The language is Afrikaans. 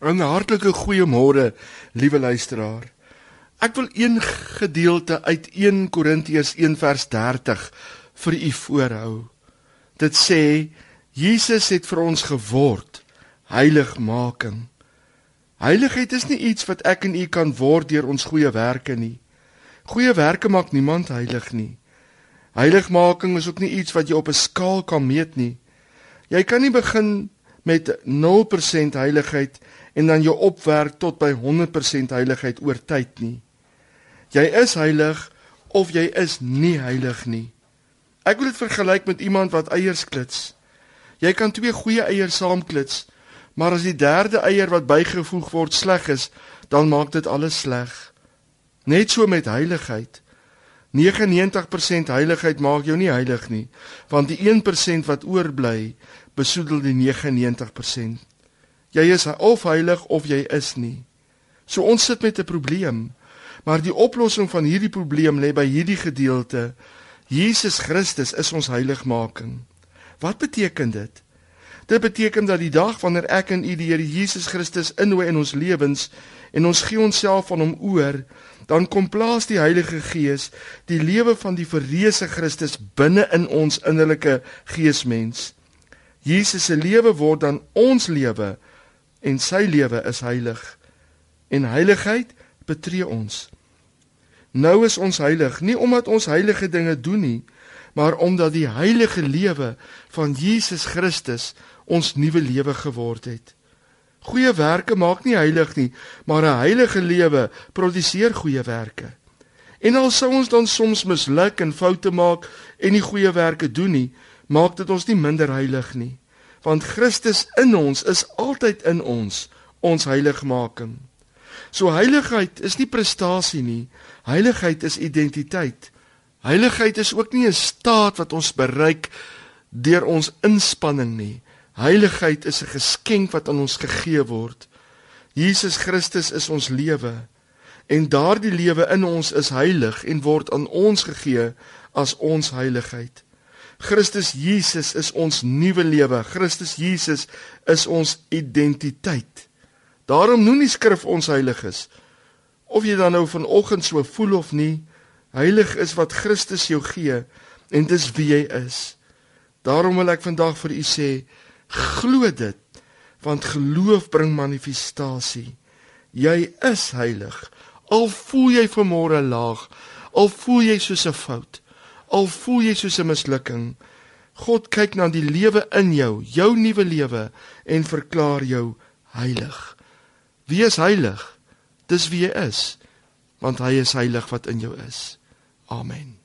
'n Hartlike goeiemôre, liewe luisteraar. Ek wil een gedeelte uit 1 Korintiërs 1 vers 30 vir u voorhou. Dit sê Jesus het vir ons geword heiligmaking. Heiligheid is nie iets wat ek en u kan word deur ons goeie werke nie. Goeie werke maak niemand heilig nie. Heiligmaking is ook nie iets wat jy op 'n skaal kan meet nie. Jy kan nie begin met 0% heiligheid en dan jou opwerk tot by 100% heiligheid oor tyd nie. Jy is heilig of jy is nie heilig nie. Ek wil dit vergelyk met iemand wat eiers klits. Jy kan twee goeie eiers saamklits, maar as die derde eier wat bygevoeg word sleg is, dan maak dit alles sleg. Net so met heiligheid. 99% heiligheid maak jou nie heilig nie, want die 1% wat oorbly, besoedel die 99%. Jy is of heilig of jy is nie. So ons sit met 'n probleem. Maar die oplossing van hierdie probleem lê by hierdie gedeelte. Jesus Christus is ons heiligmaking. Wat beteken dit? Dit beteken dat die dag wanneer ek en u die Here Jesus Christus innooi in ons lewens en ons gee onsself aan hom oor, dan kom plaas die Heilige Gees die lewe van die verreëse Christus binne in ons innerlike geesmens. Jesus se lewe word dan ons lewe en sy lewe is heilig. En heiligheid betree ons. Nou is ons heilig nie omdat ons heilige dinge doen nie, maar omdat die heilige lewe van Jesus Christus ons nuwe lewe geword het. Goeie werke maak nie heilig nie, maar 'n heilige lewe produseer goeie werke. En al sou ons dan soms misluk en foute maak en nie goeie werke doen nie, maak dit ons nie minder heilig nie want Christus in ons is altyd in ons ons heiligmaking. So heiligheid is nie prestasie nie. Heiligheid is identiteit. Heiligheid is ook nie 'n staat wat ons bereik deur ons inspanning nie. Heiligheid is 'n geskenk wat aan ons gegee word. Jesus Christus is ons lewe en daardie lewe in ons is heilig en word aan ons gegee as ons heiligheid. Christus Jesus is ons nuwe lewe. Christus Jesus is ons identiteit. Daarom noem die skrif ons heilig is. Of jy dan nou vanoggend so voel of nie, heilig is wat Christus jou gee en dis wie jy is. Daarom wil ek vandag vir u sê, glo dit want geloof bring manifestasie. Jy is heilig. Al voel jy vanmôre laag, al voel jy soos 'n fout. Al voel jy soos 'n mislukking, God kyk na die lewe in jou, jou nuwe lewe en verklaar jou heilig. Wie is heilig? Dis wie jy is, want hy is heilig wat in jou is. Amen.